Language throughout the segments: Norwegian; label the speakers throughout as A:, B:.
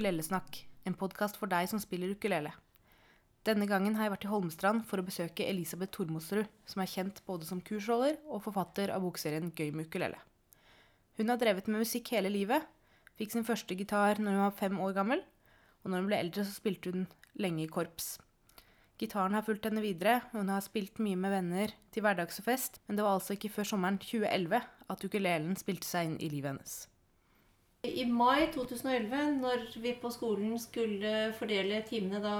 A: Ukulelesnakk, en podkast for deg som spiller ukulele. Denne gangen har jeg vært i Holmestrand for å besøke Elisabeth Tormosrud, som er kjent både som kursholder og forfatter av bokserien Gøy med ukulele. Hun har drevet med musikk hele livet, fikk sin første gitar når hun var fem år gammel, og når hun ble eldre, så spilte hun lenge i korps. Gitaren har fulgt henne videre, og hun har spilt mye med venner til hverdags og fest, men det var altså ikke før sommeren 2011 at ukulelen spilte seg inn i livet hennes.
B: I mai 2011, når vi på skolen skulle fordele timene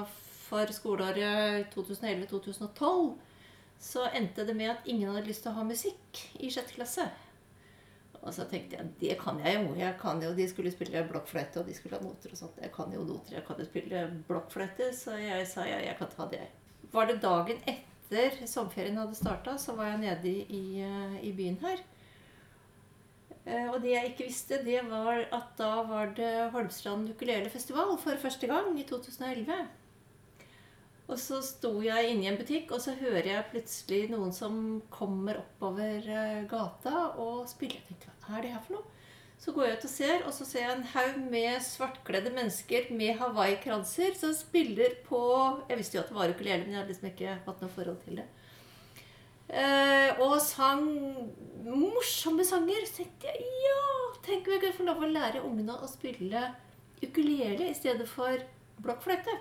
B: for skoleåret 2011-2012, så endte det med at ingen hadde lyst til å ha musikk i sjette klasse. Og så tenkte jeg det kan jeg jo. jeg kan jo, De skulle spille blokkfløyte, og de skulle ha noter og sånt. Jeg kan jo noter, jeg kan jo spille blokkfløyte, så jeg sa ja, jeg kan ta det. Var det dagen etter sommerferien hadde starta, så var jeg nede i, i byen her. Eh, og det jeg ikke visste, det var at da var det Holmstrand ukulelefestival for første gang i 2011. Og så sto jeg inne i en butikk, og så hører jeg plutselig noen som kommer oppover eh, gata og spiller. Jeg tenkte, hva er det her for noe? Så går jeg ut og ser, og så ser jeg en haug med svartkledde mennesker med hawaiikranser som spiller på Jeg visste jo at det var ukulele, men jeg hadde liksom ikke hatt noe forhold til det. Eh, og sang morsomme sanger. Så tenkte jeg ja, tenk om jeg kunne få lov å lære ungene å spille ukulele i stedet for blokkfløyte.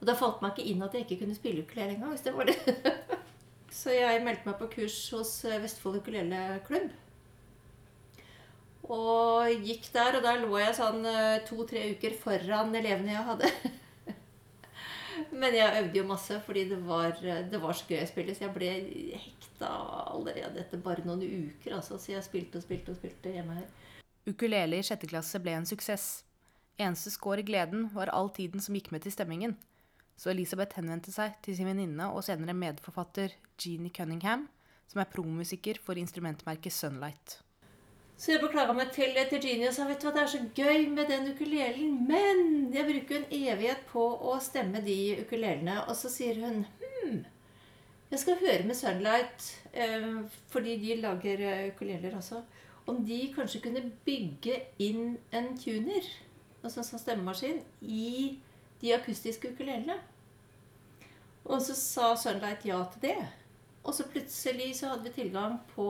B: Og da falt meg ikke inn at jeg ikke kunne spille ukulele engang. hvis det var det. Så jeg meldte meg på kurs hos Vestfold ukuleleklubb. Og gikk der, og der lå jeg sånn to-tre uker foran elevene jeg hadde. Men jeg øvde jo masse, fordi det var, det var så gøy å spille. Så jeg ble hekta allerede etter bare noen uker. Altså. Så jeg spilte og spilte og spilte hjemme her.
A: Ukulele i sjette klasse ble en suksess. Eneste skår i gleden var all tiden som gikk med til stemmingen. Så Elisabeth henvendte seg til sin venninne og senere medforfatter Jeannie Cunningham, som er promusiker for instrumentmerket Sunlight.
B: Så jeg beklaga meg til, til Jeannie og sa vet du hva, det er så gøy med den ukulelen, men jeg bruker en evighet på å stemme de ukulelene. Og så sier hun hm, jeg skal høre med Sunlight, eh, fordi de lager eh, ukuleler også, om de kanskje kunne bygge inn en tuner, altså en sånn stemmemaskin, i de akustiske ukulelene. Og så sa Sunlight ja til det. Og så plutselig så hadde vi tilgang på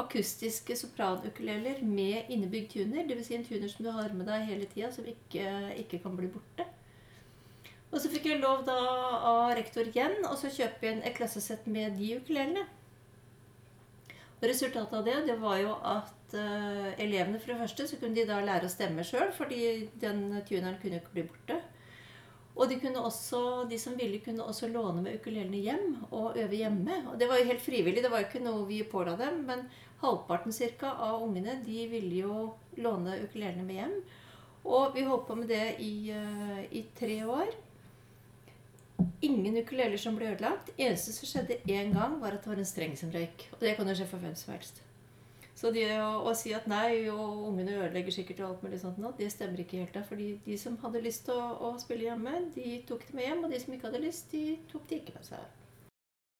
B: akustiske sopranukuleler med innebygd tuner. Dvs. Si en tuner som du har med deg hele tida, som ikke, ikke, kan bli borte. Og så fikk jeg lov da av rektor igjen å kjøpe inn et klassesett med de ukulelene. Og Resultatet av det det var jo at uh, elevene for det første så kunne de da lære å stemme sjøl, fordi den tuneren kunne ikke bli borte. Og de, også, de som ville, kunne også låne med ukulelene hjem og øve hjemme. Og det var jo helt frivillig, det var jo ikke noe vi påla dem. Men halvparten cirka, av ungene de ville jo låne ukulelene med hjem. Og vi holdt på med det i, uh, i tre år. Ingen ukuleler som ble ødelagt. eneste som skjedde én gang, var at det var en streng som røyk. Og det kan jo skje for hvem som helst. Så det å, å, si at nei, og ungene ødelegger sikkert og alt mulig sånt det stemmer ikke helt. da, fordi de som hadde lyst til å, å, spille hjemme, de tok det med hjem. Og de som ikke hadde lyst, de tok det ikke med seg.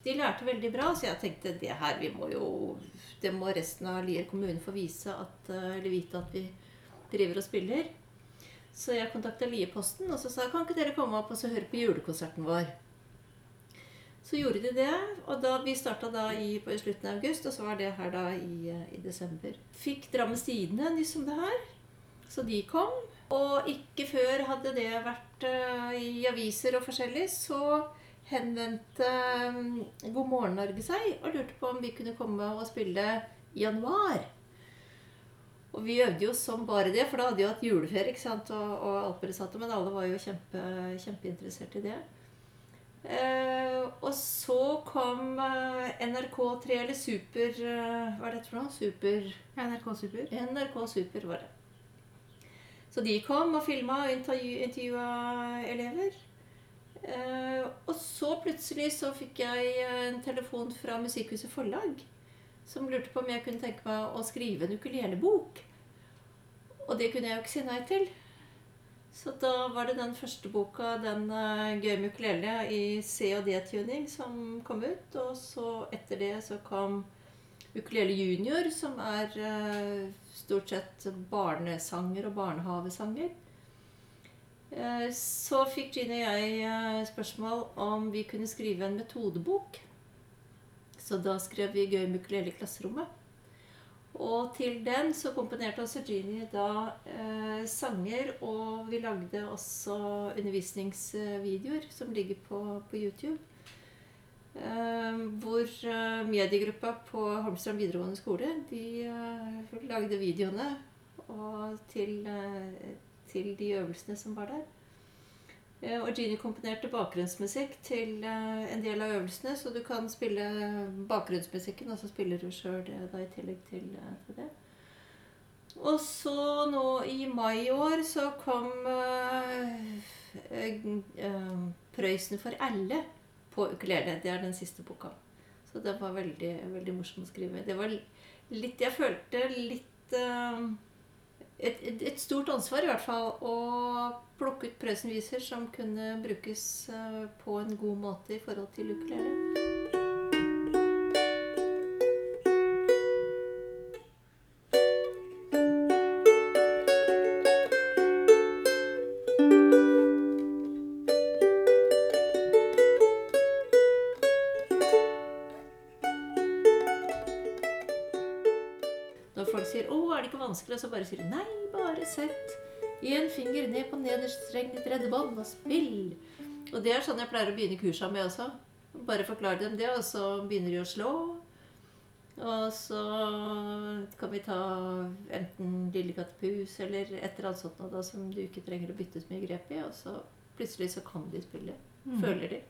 B: De lærte veldig bra, så jeg tenkte det her, vi må jo Det må resten av Lier kommune få vise at, eller vite at vi driver og spiller. Så jeg kontakta Lieposten og så sa kan ikke dere komme opp og så høre på julekonserten vår. Så gjorde de det. Og da, vi starta da i, slutten av august, og så var det her da i, i desember. Fikk Drammens Tidende nyss om det her. Så de kom. Og ikke før hadde det vært uh, i aviser og forskjellig, så henvendte um, God morgen Norge seg og lurte på om vi kunne komme og spille i januar. Og vi øvde jo som bare det, for da hadde jo hatt juleferie ikke sant? og, og alt men alle var jo kjempe, kjempeinteressert i det. Uh, og så kom uh, NRK3 eller Super uh, Hva er dette for noe? Super
A: NRK Super.
B: NRK Super var det. Så de kom og filma og intervjua elever. Og så plutselig så fikk jeg en telefon fra Musikkhuset Forlag som lurte på om jeg kunne tenke meg å skrive en ukulelebok. Og det kunne jeg jo ikke si nei til. Så da var det den første boka, den uh, Gøy med ukulele i C- og D-tuning, som kom ut. Og så etter det så kom Ukulele Junior, som er uh, stort sett barnesanger og barnehavesanger. Eh, Så fikk Gine og jeg eh, spørsmål om vi kunne skrive en metodebok. Så da skrev vi 'Gøy med ukulele i klasserommet'. Og til den så komponerte også Gini da eh, sanger, og vi lagde også undervisningsvideoer som ligger på, på YouTube. Eh, hvor eh, mediegruppa på Holmstrand videregående skole de eh, lagde videoene og til, til de øvelsene som var der. Eh, Og Gini komponerte bakgrunnsmusikk til eh, en del av øvelsene, så du kan spille bakgrunnsmusikken, og så spiller du sjøl i tillegg til, eh, til det. Og så nå i mai i år så kom Prøysen for alle på ukulele. Det er den siste boka. Så det var veldig, veldig morsomt å skrive. Det var litt Jeg følte litt et, et, stort ansvar i hvert fall å plukke ut Prøysen-viser som kunne brukes eh, på en god måte i forhold til ukulele. Sett én finger ned på nederste streng i tredje bånd og spill'. Og det er sånn jeg pleier å begynne kursa med også. Bare forklare dem det, og så begynner de å slå. Og så kan vi ta enten Lille kattepus eller et eller annet sånt da, som du ikke trenger å bytte så mye grep i. Og så plutselig så kan de spille. Føler de.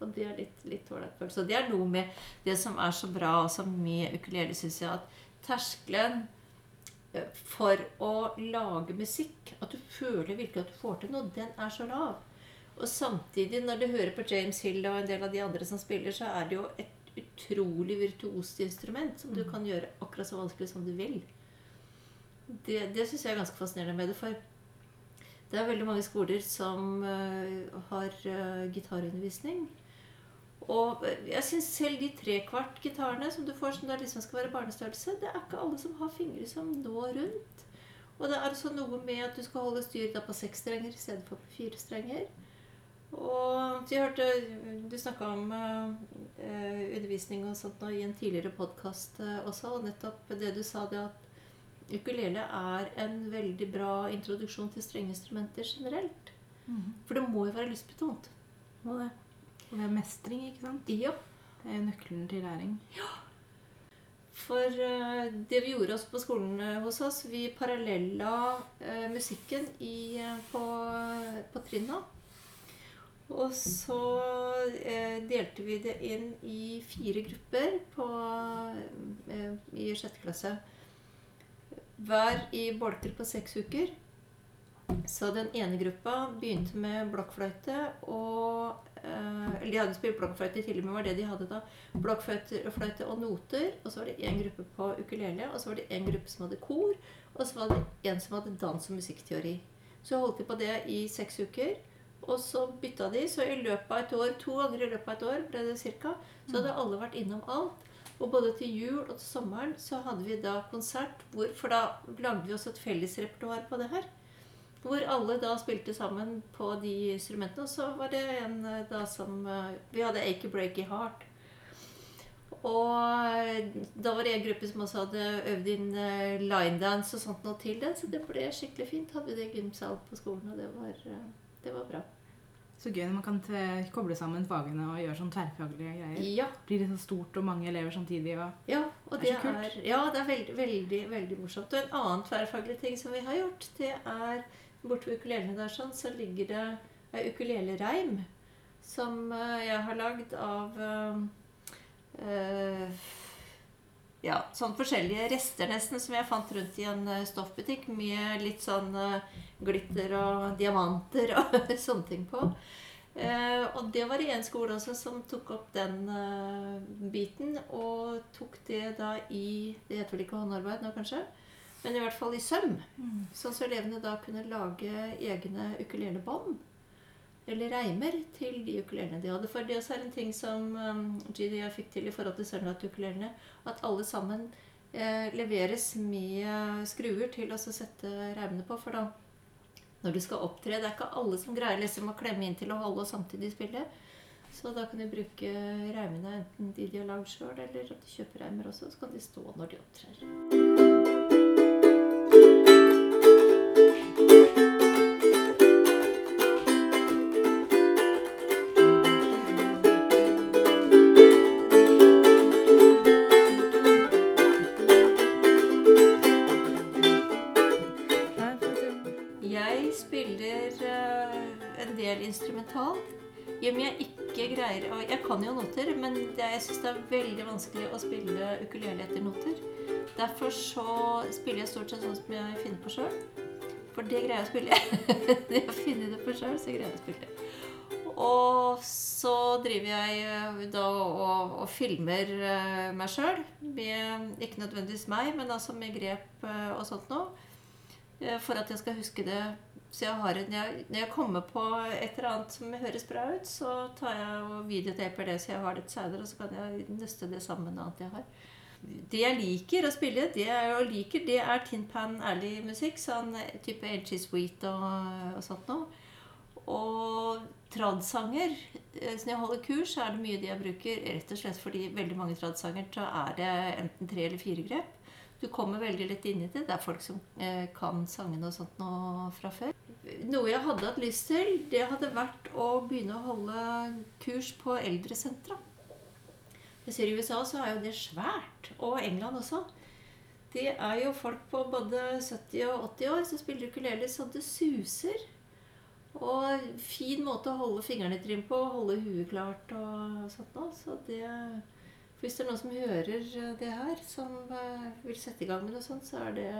B: Og det er litt, litt ålreit følelse. Så det er noe med det som er så bra også med ukulele, syns jeg, at terskelen for å lage musikk, at du føler virkelig at du får til noe, den er så lav. Og samtidig, når du hører på James Hill og en del av de andre som spiller, så er det jo et utrolig virtuost instrument som du kan gjøre akkurat så vanskelig som du vil. Det, det syns jeg er ganske fascinerende med det. For det er veldig mange skoler som uh, har uh, gitarundervisning. Og jeg syns selv de trekvart-gitarene som du får som liksom skal være barnestørrelse, det er ikke alle som har fingre som når rundt. Og det er også noe med at du skal holde styr på seks strenger i stedet for på fire strenger. Og jeg hørte du snakka om eh, undervisning og sånt nå i en tidligere podkast eh, også, og nettopp det du sa, det at ukulele er en veldig bra introduksjon til strengeinstrumenter generelt. For det må jo være lystbetont.
A: Må det. Det er mestring, ikke sant?
B: Ja.
A: Det er nøkkelen til læring. Ja.
B: For eh, det vi gjorde oss på skolen eh, hos oss, vi parallella eh, musikken i, på, på trinna. Og så delte vi det inn i fire grupper på, i sjette klasse. Hver i bolker på seks uker. Så den ene gruppa begynte med blokkfløyte og Eller de hadde spilt blokkfløyte og med var det de hadde da. Blokkfløyte fløyte og noter. Og så var det én gruppe på ukulele, og så var det én gruppe som hadde kor. Og så var det en som hadde dans- og musikkteori. Så holdt de på det i seks uker. Og så bytta de, så i løpet av et år, to ganger i løpet av et år ble det cirka, så hadde alle vært innom alt. Og både til jul og til sommeren så hadde vi da konsert, hvor, for da lagde vi også et fellesrepertoar på det her. Hvor alle da spilte sammen på de instrumentene. Og så var det en eh, da som eh, Vi hadde Achy Breaky Heart. Og eh, da var det en gruppe som også hadde øvd inn line linedance og sånt noe til den. Så det ble skikkelig fint. Hadde vi det i gymsal på skolen, og det var, eh, det var bra.
A: Så gøy når man kan te- koble sammen fagene og gjøre sånn tverrfaglige greier.
B: Ja,
A: Blir det så stort og mange elever samtidig. Og...
B: ja og
A: Det
B: det
A: er så kult.
B: er, ja, det er veldig, veldig, veldig morsomt. Og en annen tverrfaglig ting som vi har gjort, det er borte ved ukulelene der sånn, så ligger det ei ukulelereim som eh, jeg har lagd av eh, ja, sånn forskjellige rester nesten som jeg fant rundt i en stoffbutikk med litt sånn glitter og diamanter og sånne ting på. Eh, og det var i en skole også som tok opp den eh, biten, og tok det da i Det heter vel ikke håndarbeid nå, kanskje? Men i hvert fall i søm. Sånn så elevene da kunne lage egne ukulelebånd. Eller reimer til de ukulelene de hadde. For det også er en ting som um, GDA fikk til i forhold til Sørlandet-ukulelene, At alle sammen eh, leveres med skruer til å sette reimene på. For da når du skal opptre. Det er ikke alle som greier liksom å klemme inn til å holde og samtidig spille. Så da kan du bruke reimene enten de de har lagd sjøl, eller at de kjøper reimer også. Så kan de stå når de opptrer. Ikke Og Jeg kan jo noter, men jeg syns det er veldig vanskelig å spille ukulele etter noter. Derfor så spiller jeg stort sett sånn som jeg finner på sjøl. For det greier jeg å spille. Når jeg finner det på sjøl, så greier jeg å spille. Og så driver jeg da og, og filmer eh, meg sjøl. Ikke nødvendigvis meg, men altså med grep eh, og sånt noe. Eh, For at jeg skal huske det. Så jeg har en, jeg, når jeg kommer på et eller annet som høres bra ut, så tar jeg og videotaper det så jeg har det senere, og så kan jeg nøste det sammen med annet jeg har. Det jeg liker å spille, det jeg liker, det er Tin Pan Alley-musikk. Sånn type Edgy Sweet og, og sånt noe. Og tradsanger. Så Når jeg holder kurs, så er det mye de jeg bruker. Rett og slett fordi veldig mange tradsanger så er det enten tre eller fire grep. Du kommer veldig lett inn i det. Det er folk som eh, kan sangene og sånt nå fra før. Noe jeg hadde hatt lyst til, det hadde vært å begynne å holde kurs på eldresentra. Jeg ser I USA så er jo det svært. Og England også. Det er jo folk på både 70 og 80 år som spiller ukulele så det suser. Og fin måte å holde fingrene i trim på, holde huet klart og sånt noe. Så det Hvis det er noen som hører det her, som eh, vil sette i gang med noe sånt, så er det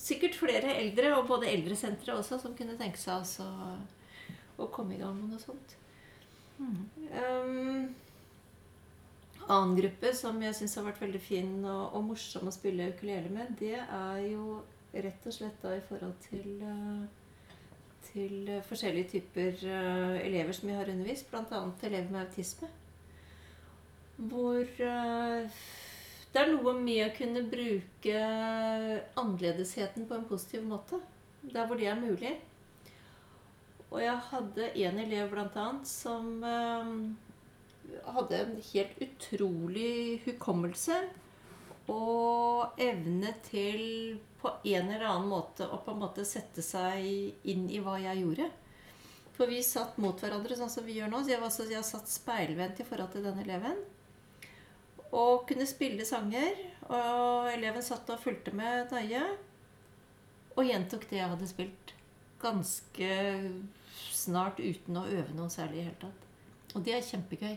B: sikkert flere eldre, og både eldresentre også, som kunne tenke seg også å komme i gang med noe sånt. Um, annen gruppe som jeg syns har vært veldig fin og, og morsom å spille ukulele med, det er jo rett og slett da i forhold til eh, til eh, forskjellige typer eh, elever som jeg har undervist, bl.a. elever med autisme. Hvor eh, det er noe med å kunne bruke annerledesheten på en positiv måte. Der hvor det er mulig. Og jeg hadde en elev bl.a. som eh, hadde en helt utrolig hukommelse og evne til på en eller annen måte å på en måte sette seg inn i hva jeg gjorde. For vi satt mot hverandre sånn som vi gjør nå. Så jeg, var, så jeg satt speilvendt i forhold til denne eleven. Og kunne spille sanger. Og eleven satt og fulgte med nøye. Og gjentok det jeg hadde spilt. Ganske snart uten å øve noe særlig i hele tatt. Og det er kjempegøy.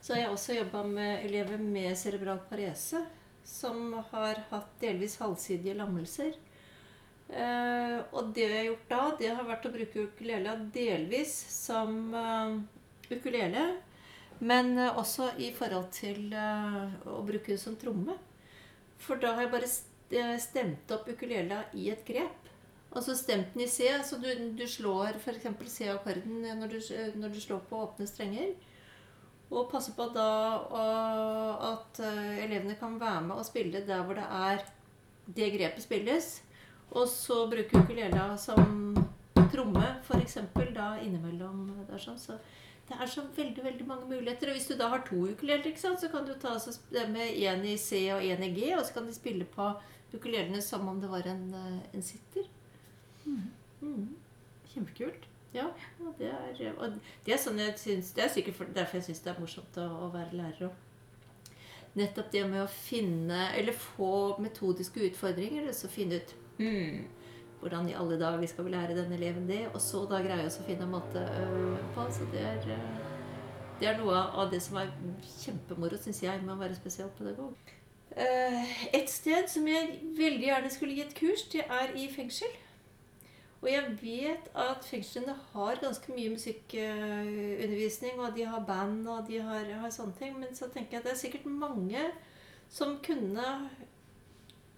B: Så har jeg også jobba med elever med cerebral parese som har hatt delvis halvsidige lammelser. Eh, og det jeg har gjort da, det har vært å bruke ukulele delvis som eh, ukulele, men eh, også i forhold til eh, å bruke det som tromme. For da har jeg bare eh, stemt opp ukulele i et grep. Altså stemt den i C. Så du, du slår f.eks. C-akkorden når, når du slår på åpne strenger. Og passe på da at elevene kan være med og spille der hvor det er det grepet spilles. Og så bruke ukulele som tromme, f.eks. da innimellom der sånn. Så det er så veldig veldig mange muligheter. Og hvis du da har to ukuleler, ikke sant, så kan du ta det med én i C og én i G, og så kan de spille på ukulelene som om det var en, eh, en sitter. Mm.
A: Kjempekult.
B: Ja, og det er, og det er sånn jeg synes, Det er sikkert for, derfor jeg syns det er morsomt å, å være lærer òg. Nettopp det med å finne Eller få metodiske utfordringer. og Så finne ut hmm, hvordan i alle dager skal vi lære denne eleven det, og så da greier oss å finne en måte øh, på. Så det er, øh, det er noe av det som er kjempemoro, syns jeg, med å være spesialpedagog. Eh, Et sted som jeg veldig gjerne skulle gitt kurs, det er i fengsel. Og jeg vet at fengslene har ganske mye musikkundervisning, og de har band og de har, har sånne ting. Men så tenker jeg at det er sikkert mange som kunne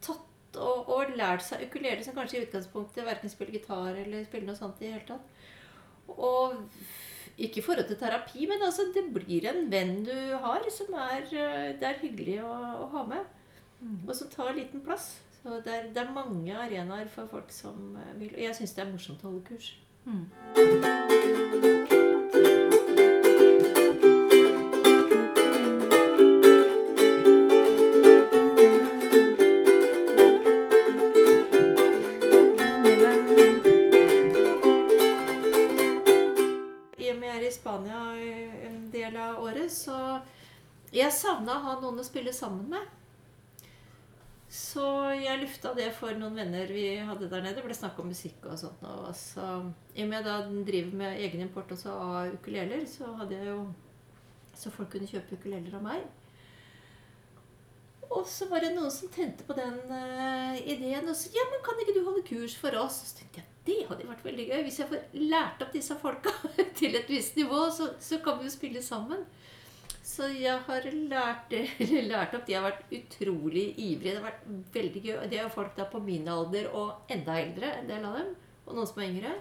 B: tatt og, og lært seg ukulele, som kanskje i utgangspunktet verken spiller gitar eller spiller noe sånt i det hele tatt. Og ikke i forhold til terapi, men altså det blir en venn du har, som er, eh, det er hyggelig å, å ha med. Og som tar liten plass. Så det er, det er mange arenaer for folk som eh, vil Og jeg syns det er morsomt å holde kurs.
A: Mm.
B: Ha noen å spille sammen med. Så jeg lufta det for noen venner vi hadde der nede. Det ble snakk om musikk og sånt. Og så, I og med da den driver med egen import også av ukuleler, så hadde jeg jo Så folk kunne kjøpe ukuleler av meg. Og så var det noen som tente på den uh, ideen og sa ja, men kan ikke du holde kurs for oss? Så tenkte jeg det hadde vært veldig gøy. Hvis jeg får lært opp disse folka til et visst nivå, så, så kan vi jo spille sammen. Så jeg har lært, lært opp. De har vært utrolig ivrige. Det har vært veldig gøy. Det er folk da på min alder og enda eldre, en del av dem. Og noen som er yngre.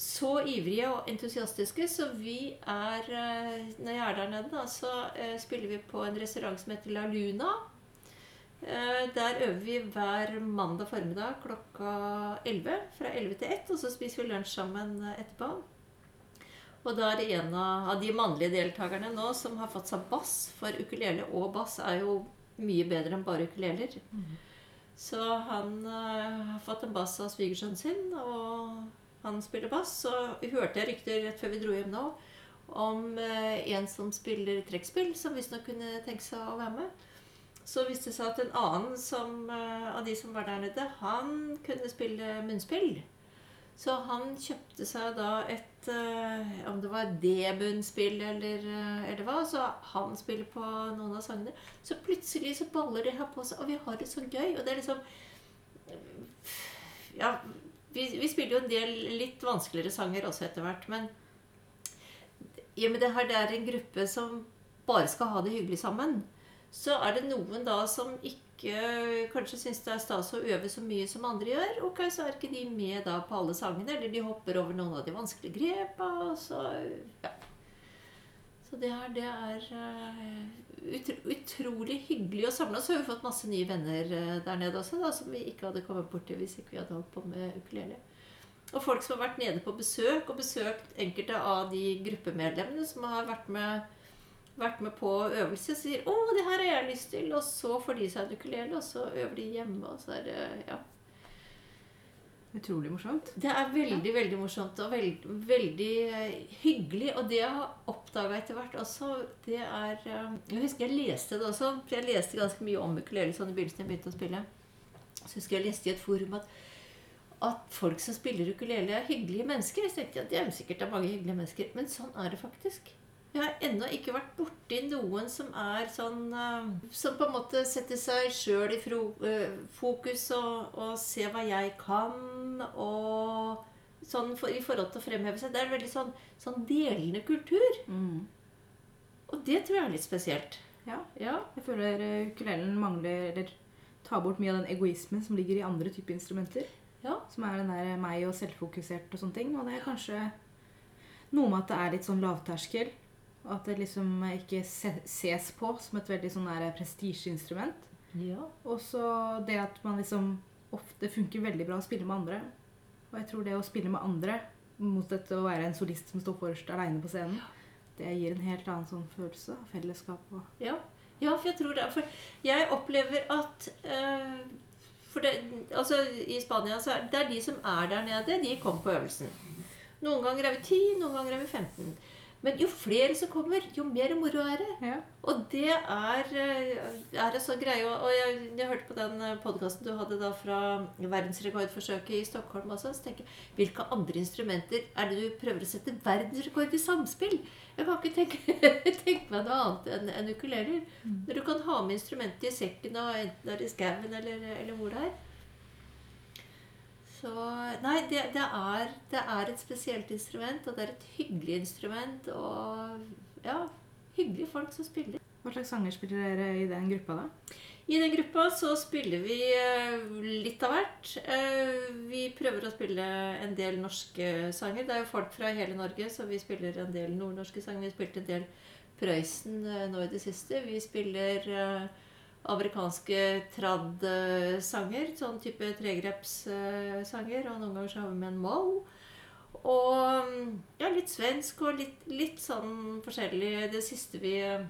B: Så ivrige og entusiastiske, så vi er eh, Når jeg er der nede, da, så eh, spiller vi på en restaurant som heter La Luna. Eh, Der øver vi hver mandag formiddag klokka 11. Fra 11 til 1. Og så spiser vi lunsj sammen etterpå. Og da er det en av de mannlige deltakerne nå som har fått seg bass. For ukulele og bass er jo mye bedre enn bare ukuleler. Så han uh, har fått en bass av svigersønnen sin, og han spiller bass. Så hørte jeg rykter rett før vi dro hjem nå om uh, en som spiller trekkspill, som visstnok kunne tenke seg å være med. Så viste det seg at en annen som, uh, av de som var der nede, han kunne spille munnspill. Så han kjøpte seg da et eh, Om det var D-bunnspill eller, eh, eller hva. Så han spiller på noen av sangene. Så plutselig så baller det her på seg, og vi har det så gøy. Og det er liksom Ja, vi, vi spiller jo en del litt vanskeligere sanger også etter hvert, men i og med det her det er en gruppe som bare skal ha det hyggelig sammen, så er det noen da som ikke kanskje syns det er stas å øve så mye som andre gjør. Ok, så er ikke de med da på alle sangene, eller de hopper over noen av de vanskelige grepa. og Så, ja. så det her, det er eh, utro, utrolig hyggelig å samle oss. Så har vi fått masse nye venner eh, der nede også, da, som vi ikke hadde kommet borti hvis ikke vi hadde holdt på med ukulele. Og folk som har vært nede på besøk og besøkt enkelte av de gruppemedlemmene som har vært med, vært med på øvelse, sier 'Å, det her har jeg lyst til', og så får de seg en ukulele, og så øver de hjemme, og så er det Ja.
A: Utrolig morsomt.
B: Det er veldig veldig morsomt og veld, veldig eh, hyggelig. Og det jeg har oppdaga etter hvert også, det er eh, Jeg husker jeg leste det også, for jeg leste ganske mye om ukulele sånn i begynnelsen jeg begynte å spille. Så husker jeg leste i et forum at, at folk som spiller ukulele, er hyggelige mennesker. Jeg tenkte at at det er sikkert er mange hyggelige mennesker, men sånn er det faktisk. Jeg har ennå ikke vært borti noen som er sånn eh, Som på en måte setter seg sjøl i eh, fokus og, og ser hva jeg kan, og sånn for, i forhold til å fremheve seg. Det er en veldig sånn, sånn delende kultur.
A: Mm.
B: Og det tror jeg er litt spesielt.
A: Ja.
B: Ja.
A: Jeg føler eh, ukulelen mangler Eller tar bort mye av den egoismen som ligger i andre typer instrumenter.
B: Ja.
A: Som er den der meg og selvfokusert og sånne ting. Og det er kanskje noe med at det er litt sånn lavterskel. At det liksom ikke ses på som et veldig sånn prestisjeinstrument.
B: ja.
A: Og så det at man liksom ofte funker veldig bra å spille med andre. Og jeg tror det å spille med andre, mot dette å være en solist som står forrest aleine på scenen, det gir en helt annen sånn følelse av fellesskap og
B: Ja, ja for jeg tror det. For jeg opplever at øh, for det, altså I Spania så er det er de som er der nede, de kommer på øvelsen. Noen ganger er vi 10, noen ganger er vi 15. Men jo flere som kommer, jo mer moro er det.
A: Ja.
B: Og det er, eh, er en sånn greie. Og jeg, jeg hørte på den podkasten du hadde da fra verdensrekordforsøket i Stockholm også. Så tenker jeg, hvilke andre instrumenter er det du prøver å sette verdensrekord i samspill? Jeg kan ikke tenke, tenke meg noe annet enn en ukuleler. Når du kan ha med instrumentet i sekken, og enten det er i skauen eller, eller hvor det er. Så Nei, det, det, er, det er et spesielt instrument, og det er et hyggelig instrument. Og ja, hyggelige folk som spiller.
A: Hva slags sanger spiller dere i den gruppa, da?
B: I den gruppa så spiller vi eh, litt av hvert. Eh, Vi prøver å spille en del norske sanger. Det er jo folk fra hele Norge, så vi spiller en del nordnorske sanger. Vi spilte en del Prøysen eh, nå i det siste. Vi spiller amerikanske trad-sanger. Sånn type tregrepssanger. Og noen ganger så har vi med en moll. Og mm, ja, litt svensk og litt, litt sånn forskjellig. Det siste vi eh,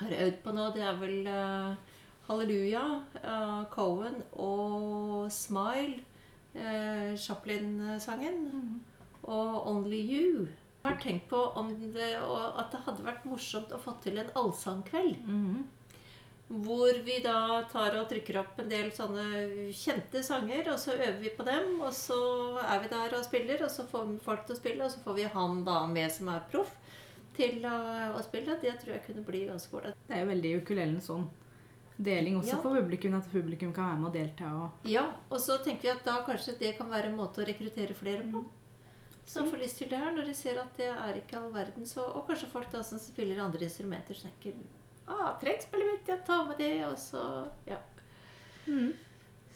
B: har øvd på nå, det er vel uh, Halleluja, uh, Cohen og Smile. Uh, Chaplin-sangen. Og Only You. Jeg har tenkt på om det, at det hadde vært morsomt å få til en allsangkveld.
A: Mhm.
B: Hvor vi da tar og trykker opp en del sånne kjente sanger, og så øver vi på dem. Og så er vi der og spiller, og så får vi folk til å spille, og så får vi han da med som er proff, til å, å spille. Det tror jeg kunne bli ganske ålreit.
A: Det er jo veldig ukulelen sånn deling også
B: Ja.
A: for publikum, at publikum kan være med og delta. Og...
B: Ja, og så tenker vi at da kanskje det kan være en måte å rekruttere flere på. Som får lyst til det her, når de ser at det er ikke all verden. Så, og kanskje folk da som spiller andre instrumenter, tenker ah, trekkspillet jeg tar med det, og så Ja.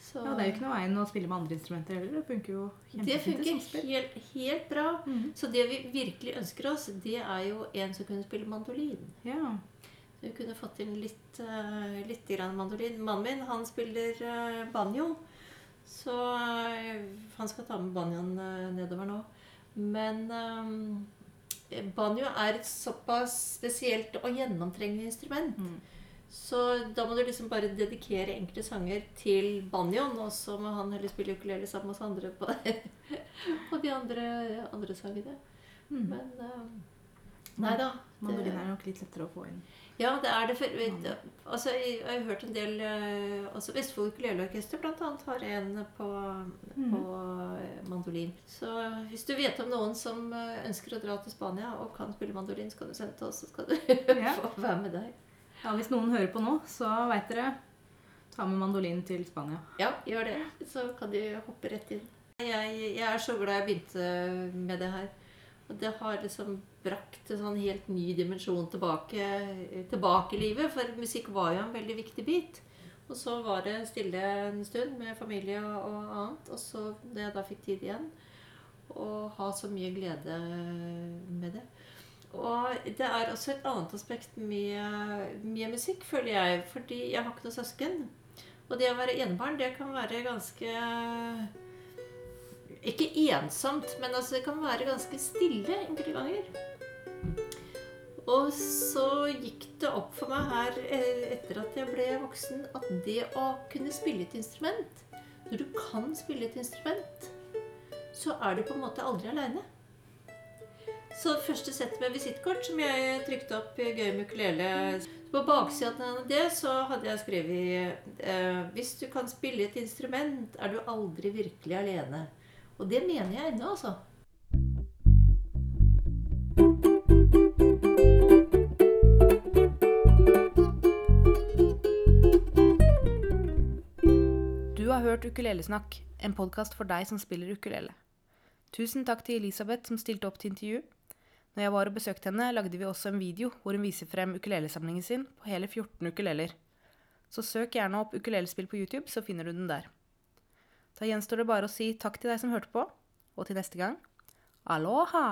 B: Så,
A: Ja, det er jo ikke noe veien å spille med andre instrumenter heller. Det funker jo
B: Det funker helt, helt bra.
A: Mm.
B: Så det vi virkelig ønsker oss, det er jo en som kunne spille mandolin.
A: Ja.
B: Så vi kunne fått inn litt, eh, litt grann mandolin. Mannen min han spiller eh, banjo. Så eh, han skal ta med banjoen nedover nå. Men eh, banjo er et såpass spesielt og gjennomtrengende instrument.
A: Mm.
B: Så da må du liksom bare dedikere enkelte sanger til banjoen, og så må han heller spille ukulele sammen med oss andre på, på de andre, andre sangene.
A: Mm.
B: Men uh, Nei da.
A: Mandolin er nok litt lettere å få inn.
B: Ja, det er det. For, altså, jeg har hørt en del altså Vestfold Ukuleleorkester annet har en på, på eh, mandolin. Så hvis du vet om noen som eh, ønsker å dra til Spania og kan spille mandolin, skal du sende til oss, så skal du
A: Ja.
B: få være med deg.
A: Ja, Hvis noen hører på nå, så veit dere. Ta med mandolin til Spania.
B: Ja, gjør det. Så kan de hoppe rett inn. Jeg, jeg er så glad jeg begynte med det her. Og det har liksom brakt en sånn helt ny dimensjon tilbake, tilbake i livet. For musikk var jo en veldig viktig bit. Og så var det stille en stund med familie og annet. Og så, da jeg da fikk tid igjen, å ha så mye glede med det. Og det er også et annet aspekt med, med musikk, føler jeg. Fordi jeg har ikke noe søsken. Og det å være enebarn, det kan være ganske Ikke ensomt, men altså det kan være ganske stille enkelte ganger. Og så gikk det opp for meg her eh, etter at jeg ble voksen, at det å kunne spille et instrument Når du kan spille et instrument, så er du på en måte aldri aleine. Så første sett med visittkort som jeg trykte opp i Gøy med ukulele På baksiden av det så hadde jeg skrevet eh, Hvis du kan spille et instrument, er du aldri virkelig alene. Og det mener jeg ennå, altså.
A: Hørt Ukulelesnakk, en podkast for deg som spiller ukulele. Tusen takk til Elisabeth som stilte opp til intervju. Når jeg var og besøkte henne, lagde vi også en video hvor hun viser frem ukulelesamlingen sin på hele 14 ukuleler. Så søk gjerne opp ukulelespill på YouTube, så finner du den der. Da gjenstår det bare å si takk til deg som hørte på, og til neste gang aloha!